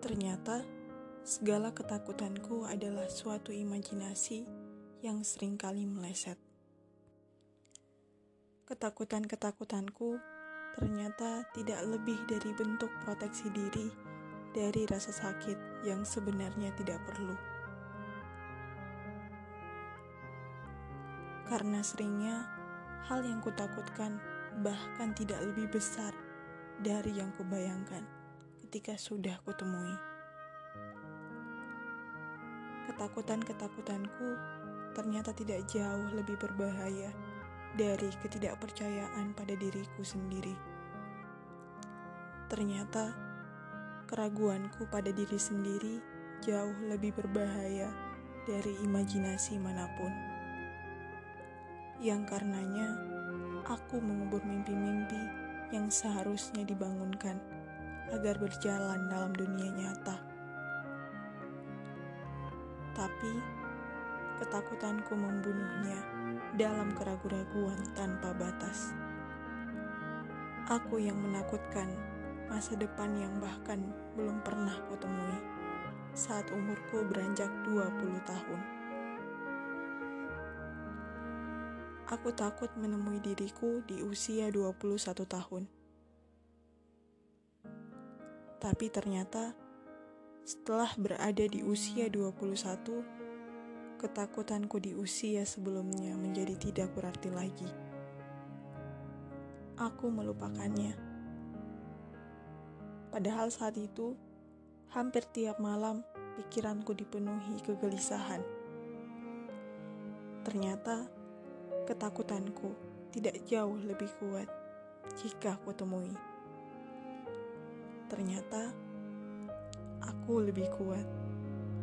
Ternyata, segala ketakutanku adalah suatu imajinasi yang sering kali meleset. Ketakutan-ketakutanku ternyata tidak lebih dari bentuk proteksi diri dari rasa sakit yang sebenarnya tidak perlu. Karena seringnya hal yang kutakutkan bahkan tidak lebih besar dari yang kubayangkan ketika sudah kutemui. Ketakutan-ketakutanku ternyata tidak jauh lebih berbahaya dari ketidakpercayaan pada diriku sendiri. Ternyata keraguanku pada diri sendiri jauh lebih berbahaya dari imajinasi mana pun. Yang karenanya aku mengubur mimpi-mimpi yang seharusnya dibangunkan agar berjalan dalam dunia nyata. Tapi ketakutanku membunuhnya dalam keraguan-raguan tanpa batas. Aku yang menakutkan masa depan yang bahkan belum pernah kutemui saat umurku beranjak 20 tahun. Aku takut menemui diriku di usia 21 tahun. Tapi ternyata setelah berada di usia 21, ketakutanku di usia sebelumnya menjadi tidak berarti lagi. Aku melupakannya. Padahal saat itu, hampir tiap malam pikiranku dipenuhi kegelisahan. Ternyata ketakutanku tidak jauh lebih kuat jika aku temui. Ternyata aku lebih kuat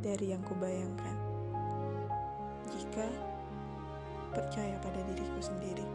dari yang kubayangkan. Jika percaya pada diriku sendiri.